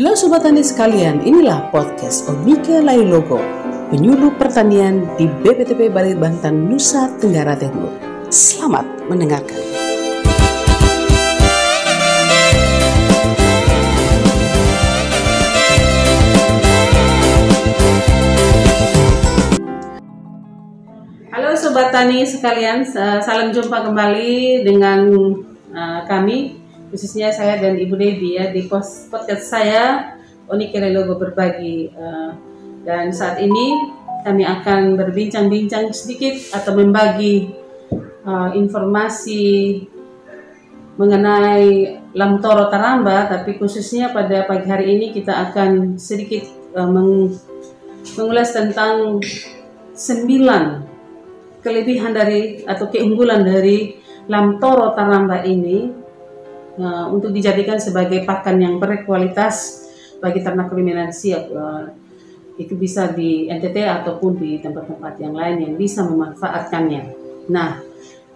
Halo Sobat Tani sekalian, inilah podcast Omike Logo, penyuluh pertanian di BPTP Bali Banten, Nusa Tenggara Timur. Selamat mendengarkan. Halo Sobat Tani sekalian, salam jumpa kembali dengan uh, kami khususnya saya dan Ibu Devi ya di podcast saya Oni Logo berbagi uh, dan saat ini kami akan berbincang-bincang sedikit atau membagi uh, informasi mengenai Lamtoro Taramba tapi khususnya pada pagi hari ini kita akan sedikit uh, meng mengulas tentang sembilan kelebihan dari atau keunggulan dari Lamtoro Taramba ini uh, untuk dijadikan sebagai pakan yang berkualitas bagi ternak ruminansi uh, itu bisa di NTT ataupun di tempat-tempat yang lain yang bisa memanfaatkannya. Nah,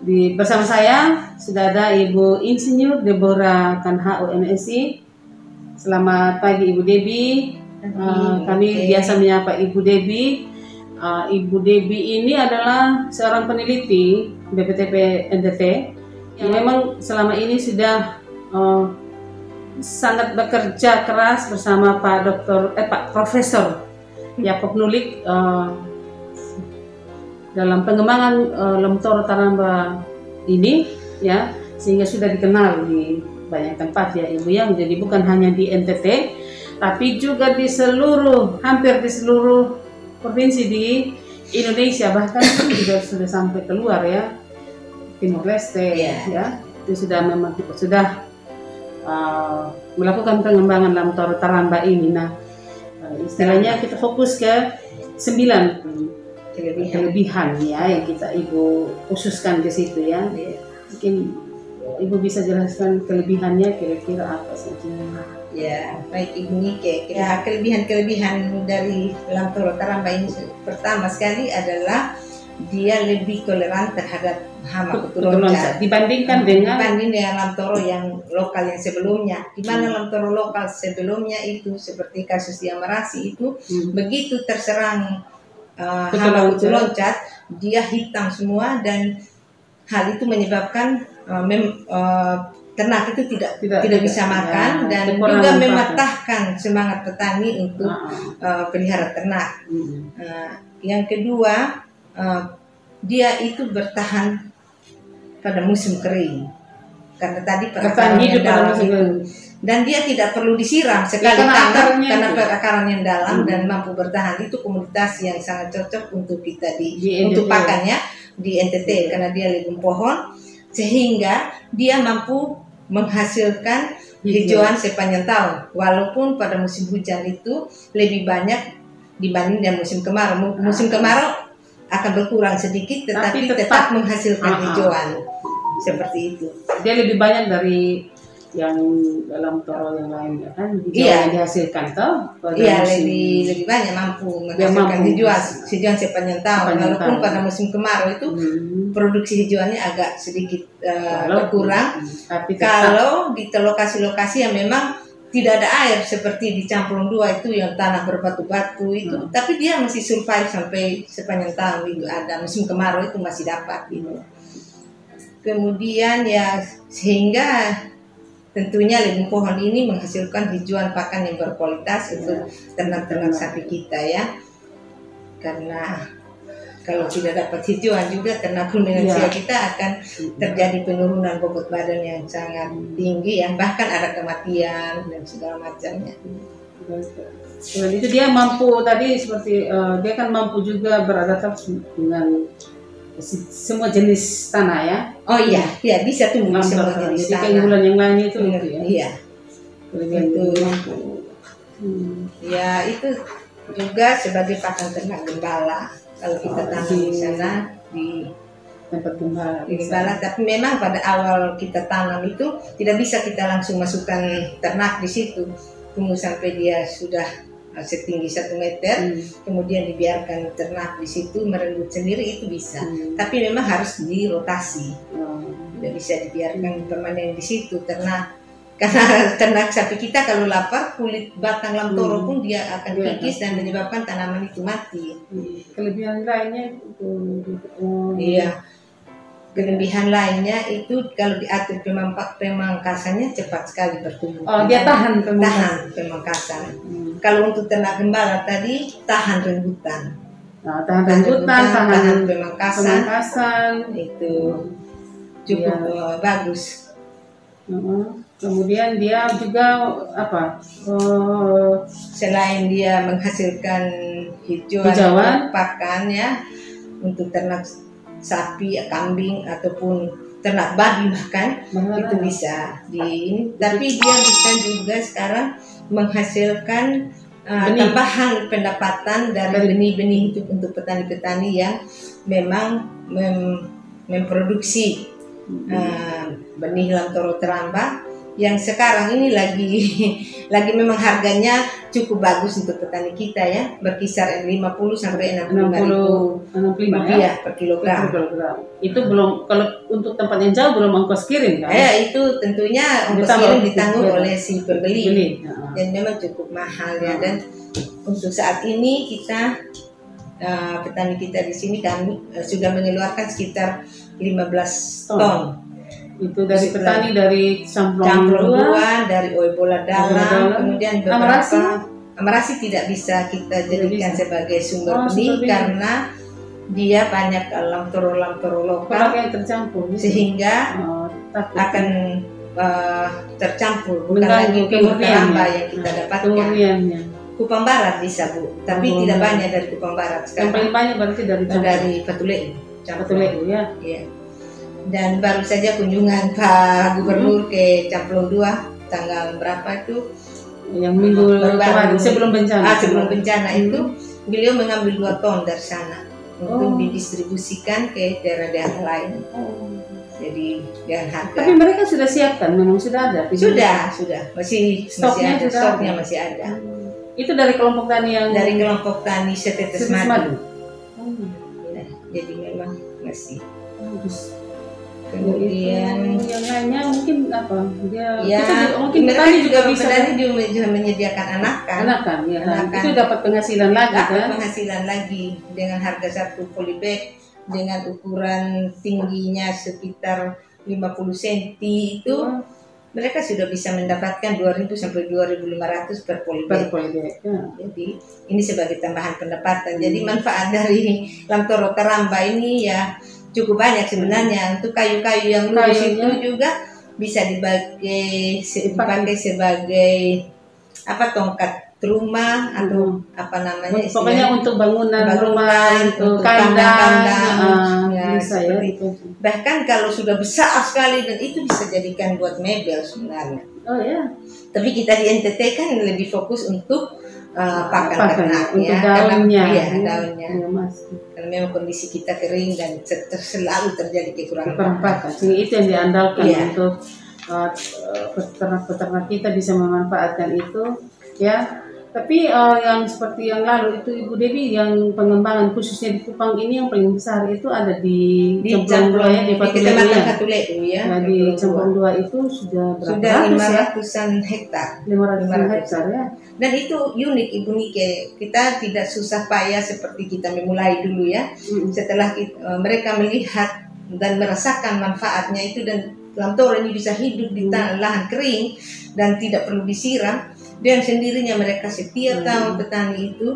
di bersama saya sudah ada Ibu Insinyur Deborah Kanha UMSI. Selamat pagi Ibu Debi. Uh, kami biasa menyapa Ibu Debi. Uh, Ibu Debi ini adalah seorang peneliti BPTP NTT yang memang selama ini sudah uh, sangat bekerja keras bersama Pak Dokter eh Pak Profesor Yakob Nulik uh, dalam pengembangan uh, Lemtor Taramba ini ya sehingga sudah dikenal di banyak tempat ya Ibu ya. Jadi bukan hanya di NTT tapi juga di seluruh hampir di seluruh provinsi di Indonesia. Bahkan juga sudah sampai keluar ya Timur Leste yeah. ya. Itu sudah memang sudah uh, melakukan pengembangan dalam Taramba ini. Nah, uh, istilahnya kita fokus ke sembilan kelebihan, kelebihan ya yang kita ibu khususkan ke situ ya. Mungkin ibu bisa jelaskan kelebihannya kira-kira apa saja? Ya, baik Ibu Nike. Ya, kelebihan-kelebihan dari Toro Taramba ini pertama sekali adalah dia lebih toleran terhadap hama kutu loncat dibandingkan dengan dibanding dengan lamtoro yang lokal yang sebelumnya di mana hmm. lamtoro lokal sebelumnya itu seperti kasus yang merasi itu hmm. begitu terserang uh, hama kutu loncat dia hitam semua dan hal itu menyebabkan uh, mem, uh, ternak itu tidak tidak, tidak bisa tidak, makan ya, dan juga mematahkan semangat petani untuk uh, pelihara ternak. Hmm. Uh, yang kedua uh, dia itu bertahan pada musim kering. Karena tadi perakaran yang dalam. itu dan dia tidak perlu disiram sekali ya, tanam karena perakaran yang dalam hmm. dan mampu bertahan itu komunitas yang sangat cocok untuk kita di, di untuk pakannya di NTT hmm. karena dia legum pohon sehingga dia mampu menghasilkan hijauan sepanjang tahun. Walaupun pada musim hujan itu lebih banyak dibanding dengan musim kemarau. Musim kemarau akan berkurang sedikit tetapi, Tapi tetap, tetap menghasilkan uh -huh. hijauan seperti itu. Dia lebih banyak dari yang dalam toro yang lain ya kan hijauan iya. yang dihasilkan toh iya lebih lebih banyak mampu menghasilkan mampu. hijauan hijauan sepanjang tahun sepanjang walaupun tahun. pada musim kemarau itu hmm. produksi hijauannya agak sedikit uh, berkurang hmm. tapi kalau di lokasi-lokasi yang memang tidak ada air seperti di Camplong dua itu yang tanah berbatu-batu itu. Hmm. tapi dia masih survive sampai sepanjang tahun itu ada musim kemarau itu masih dapat gitu. Kemudian ya sehingga tentunya lembu pohon ini menghasilkan hijauan pakan yang berkualitas untuk ternak-ternak sapi kita ya. Karena kalau tidak dapat hijauan juga ternak dengan ya. kita akan terjadi penurunan bobot badan yang sangat tinggi yang bahkan ada kematian dan segala macamnya. Dan itu dia mampu tadi seperti uh, dia kan mampu juga beradaptasi dengan semua jenis tanah ya. Oh iya, iya bisa tumbuh Mampu, semua jenis jadi tanah. Keunggulan yang lainnya itu itu ya. Iya. Itu mampu. Hmm. Ya itu juga sebagai pakan ternak gembala kalau kita oh, tanam di sana di tempat di gembala tapi memang pada awal kita tanam itu tidak bisa kita langsung masukkan ternak di situ tunggu sampai dia sudah uh, setinggi satu meter hmm. kemudian dibiarkan ternak di situ merenggut sendiri itu bisa hmm. tapi memang harus dirotasi hmm. tidak bisa dibiarkan permanen di situ ternak karena ternak sapi kita kalau lapar kulit batang lamtoro Hmm. pun dia akan Iya, kikis dan menyebabkan tanaman itu mati. Kelebihan lainnya itu oh, Iya. Kelebihan lainnya itu kalau diatur pemangka- pemangkasannya cepat sekali bertumbuh. Oh, dia tahan tahan pemangkasan. pemangkasan. Hmm. Kalau untuk ternak gembala tadi tahan rembutan, Nah, tahan rembutan, tahan, tahan pemangkasan pemangkasan. itu cukup Iya. eh, bagus. Heeh. Kemudian dia juga apa? Oh, Selain dia menghasilkan hijauan, Hijauan. pakan ya untuk ternak sapi, kambing ataupun ternak babi bahkan bahkan itu bisa di ini. Tapi dia bisa juga sekarang menghasilkan uh, Benih. tambahan pendapatan dari benih-benih itu untuk petani-petani yang memang mem- memproduksi uh, benih lantoro teramba yang sekarang ini lagi lagi memang harganya cukup bagus untuk petani kita ya berkisar 50 sampai 65 ribu 60 65 ya. rupiah per kilogram. Per kilogram. Itu belum kalau untuk tempat yang jauh belum ongkos kirim kan? Eh itu tentunya ongkos kirim ditanggung oleh si pembeli Beli. Heeh. dan memang cukup mahal ya dan untuk saat ini kita uh, petani kita di sini kami uh, sudah mengeluarkan sekitar 15 Ton. ton Itu dari petani dari camplong campur dua. dari oebola dalam, dalam. kemudian Amarasi? beberapa amarasi tidak bisa kita jadikan bisa. sebagai sumber Oh, benih karena dia banyak lamtoro-lamtoro lokal yang tercampur gitu. sehingga Oh, takut. akan uh, tercampur bukan lagi pure yang kita Nah, dapatkan. Kemurniannya. Kupang Barat bisa bu, tapi Oh, tidak banyak dari Kupang Barat Yang sekarang. paling banyak berarti dari campur. dari Patule. Patule ya. Iya. Dan baru saja kunjungan Pak Gubernur ke Camplong 2 tanggal berapa itu? Yang minggu kemarin sebelum bencana. Ah, sebelum bencana Hmm. itu beliau mengambil dua ton dari sana untuk Oh. didistribusikan ke daerah-daerah lain. Oh. Jadi dengan harga Tapi mereka sudah siapkan, memang sudah ada. sudah sudah masih Stoknya masih ada stoknya ada. masih ada Itu dari kelompok tani yang dari kelompok tani setetes Setetes madu. Oh, Ya, jadi memang masih. bagus. Kemudian Itu yang lainnya mungkin apa? Dia ya kita juga, mungkin mereka petani juga bisa petani juga juga menyediakan anakan. anakan ya kan. Anakan. Itu dapat penghasilan lagi Dapat kan. penghasilan lagi dengan harga satu polybag dengan ukuran tingginya sekitar 50 cm itu Hmm. mereka sudah bisa mendapatkan 2000 sampai 2500 per Per polybag. polybag. Ya. Jadi ini sebagai tambahan pendapatan. Jadi manfaat dari Lamtoro Karamba ini ya cukup banyak sebenarnya. Untuk kayu-kayu yang lurus itu juga bisa dipakai se- Dipakai. sebagai apa tongkat rumah atau Hmm. apa namanya Pokoknya istilahnya. untuk bangunan, Bangunan, rumah, untuk untuk kandang, kandang-kandang, ah, ya, bisa ya. itu. Bahkan kalau sudah besar sekali dan itu bisa jadikan buat mebel sebenarnya. Oh ya. Tapi kita di NTT kan lebih fokus untuk uh, pakan Pakan, ternak untuk ya. daunnya. Karena, iya, daunnya. Ya, mas. Karena memang kondisi kita kering dan selalu terjadi kekurangan pakan. Sehingga itu yang diandalkan Iya. untuk uh, uh, peternak-peternak kita bisa memanfaatkan itu ya. Tapi uh, yang seperti yang lalu itu Ibu Dewi yang pengembangan khususnya di Kupang ini yang paling besar itu ada di, Di dua ya di Patuleu ya. Patuleu ya. Nah, di Cemplong dua. itu sudah berapa sudah ratus lima ya? ratusan hektar. 500 hektar ya. Dan itu unik Ibu Nike. Kita tidak susah payah seperti kita memulai dulu ya. Mm. Setelah kita- eh, mereka melihat dan merasakan manfaatnya itu dan lamtoro ini bisa hidup di Hmm. tanah lahan kering dan tidak perlu disiram dan sendirinya mereka setiap Hmm. tahun petani itu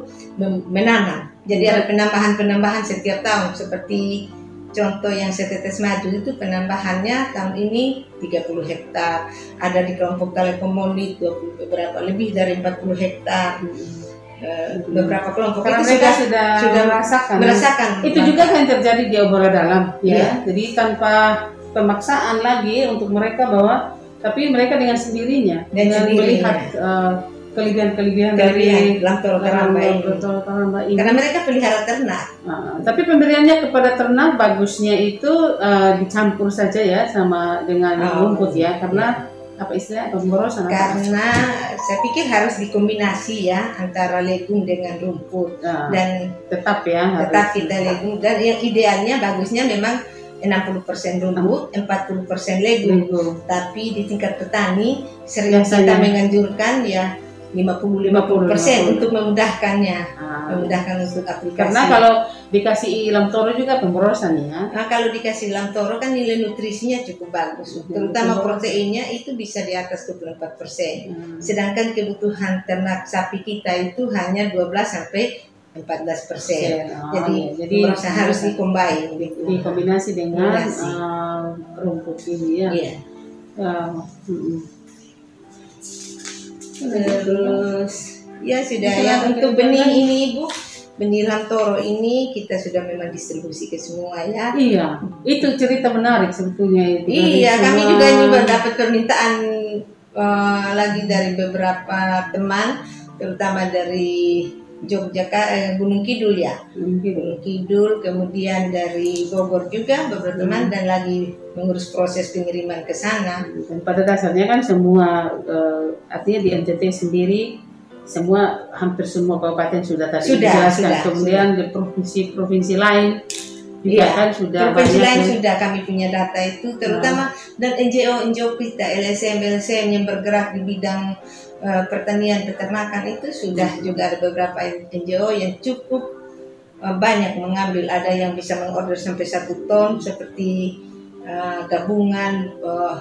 menanam jadi ada penambahan-penambahan setiap tahun seperti contoh yang setetes madu itu penambahannya tahun ini 30 hektar ada di kelompok telekomunik 20 beberapa lebih dari 40 hektar Eh, beberapa kelompok Karena itu mereka sudah sudah, sudah merasakan. merasakan Itu juga yang terjadi di obrolan dalam, ya. Iya. Jadi tanpa pemaksaan lagi untuk mereka bahwa, tapi mereka dengan sendirinya, Dan dengan sendirinya. melihat uh, kelebihan-kelebihan dari dari Lamtoro Karamba ini. Karena mereka pelihara ternak. Nah, tapi pemberiannya kepada ternak bagusnya itu uh, dicampur saja ya sama dengan Oh. rumput ya, karena apa istilahnya pemborosan apa? Karena saya pikir harus dikombinasi ya antara legum dengan rumput Nah, dan tetap ya. tetap kita legum dan yang idealnya bagusnya memang 60% rumput, 40% legum. Lego. Tapi di tingkat petani sering Biasanya. kita menganjurkan ya 50-50% 50. untuk memudahkannya, Ah. memudahkan untuk aplikasi. Karena kalau dikasih ilam toro juga pemborosan ya. Nah, kalau dikasih lamtoro kan nilai nutrisinya cukup bagus, Hmm, terutama proteinnya itu bisa di atas 24%. Hmm. Sedangkan kebutuhan ternak sapi kita itu hanya 12 sampai 14 persen. Ah, Jadi, ya. Jadi merasa harus dikombin gitu. dikombinasi dengan Kombinasi. ah, rumput ini ya. Iya. Ah, mm-mm. Terus ya sudah ya untuk benih jalan. ini Ibu, benih lantoro ini kita sudah memang distribusi ke semua ya. Iya, itu cerita menarik sebetulnya itu. Iya, kami semua- juga juga dapat permintaan eh, lagi dari beberapa teman, terutama dari Yogyakarta, eh, Gunung Kidul ya. Gunung Kidul, kemudian dari Bogor juga beberapa teman dan lagi mengurus proses pengiriman ke sana. Dan pada dasarnya kan semua eh, artinya di NTT sendiri semua hampir semua kabupaten sudah tadi Sudah, dijelaskan. sudah, Kemudian di provinsi-provinsi lain juga Iya, kan sudah banyak yang- sudah kami punya data itu, terutama dan NGO NGO kita LSM LSM yang bergerak di bidang eh, pertanian peternakan itu sudah juga ada beberapa NGO yang cukup eh, banyak mengambil. Ada yang bisa mengorder sampai satu ton seperti eh, gabungan eh,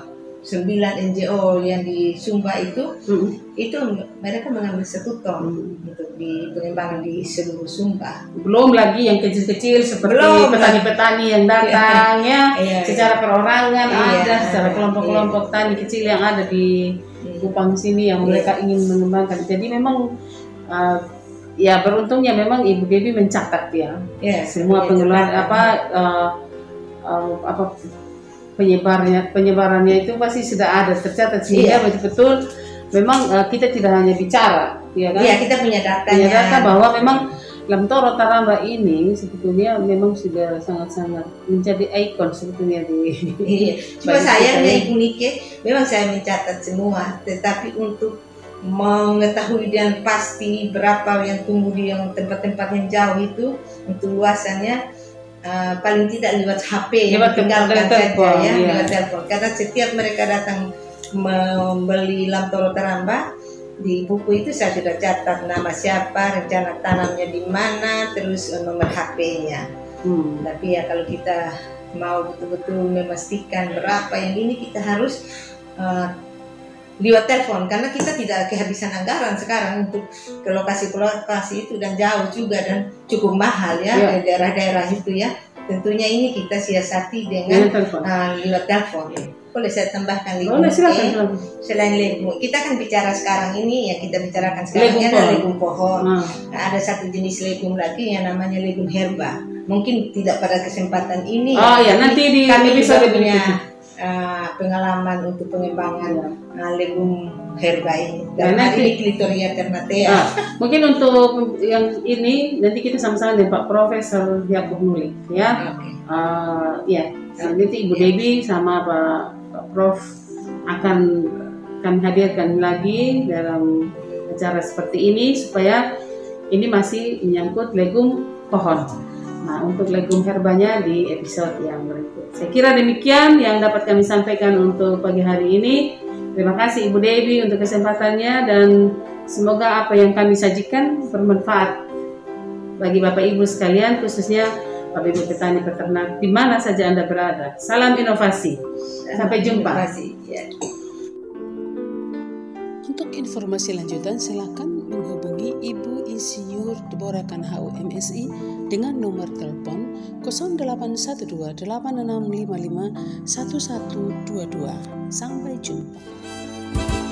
sembilan NGO yang di Sumba itu Mm, itu mereka mengambil satu ton Hmm. untuk di pengembangan di seluruh Sumba. belum lagi yang kecil-kecil seperti petani-petani yang datang ya Iya. secara perorangan Iya, ada secara iya. kelompok-kelompok tani kecil yang ada di Hmm. Kupang sini yang Iya. mereka ingin mengembangkan. Jadi memang uh, ya beruntungnya memang Ibu Dewi mencatat ya Ya, semua seperti pengeluaran apa uh, uh, apa penyebarnya penyebarannya itu pasti sudah ada tercatat sehingga Iya. betul-betul memang uh, kita tidak hanya bicara ya kan Iya, kita punya datanya. punya data bahwa memang Lamtoro Taramba ini sebetulnya memang sudah sangat-sangat menjadi ikon sebetulnya di Iya. Cuma sayangnya ya. Ibu Nike, memang saya mencatat semua, tetapi untuk mengetahui dan pasti berapa yang tumbuh di yang tempat-tempat yang jauh itu untuk luasannya eh, paling tidak lewat HP Lewat tinggalkan saja ya iya. lewat telepon karena setiap mereka datang membeli lamtoro teramba di buku itu saya sudah catat nama siapa rencana tanamnya di mana terus eh, nomor HP-nya Hmm. tapi ya kalau kita mau betul-betul memastikan berapa yang ini kita harus uh, lewat telepon karena kita tidak kehabisan anggaran sekarang untuk ke lokasi ke lokasi itu dan jauh juga dan cukup mahal ya di daerah-daerah itu ya tentunya ini kita siasati Dengan dengan telepon. uh, lewat telepon boleh saya tambahkan lagi Boleh silakan, Eh, silakan. selain legum kita kan bicara sekarang ini ya kita bicarakan sekarang Legum ini ada pohon. legum pohon Nah, Nah, ada satu jenis legum lagi yang namanya legum herba. Mungkin tidak pada kesempatan ini. Oh ya, tapi nanti di kami juga punya. Uh, pengalaman untuk pengembangan Iya. uh, legum herba ini. Dan nanti- nanti ternatea. Nah, mungkin untuk yang ini nanti kita sama-sama dengan Pak Profesor Yakub Nulik ya. Oke. Eh, ya, nanti Ibu Dewi sama Pak, Pak Prof akan kami hadirkan lagi dalam acara seperti ini supaya ini masih menyangkut legum pohon. Nah, untuk legum herbanya di episode yang berikut. Saya kira demikian yang dapat kami sampaikan untuk pagi hari ini. Terima kasih Ibu Dewi untuk kesempatannya dan semoga apa yang kami sajikan bermanfaat bagi Bapak Ibu sekalian khususnya Bapak Ibu petani peternak di mana saja Anda berada. Salam inovasi. Sampai jumpa. Terima kasih. Ya. Untuk informasi lanjutan silakan menghubungi Ibu Insinyur Deborah Kanhau MSI dengan nomor telepon 0812 8655 1122. Sampai jumpa.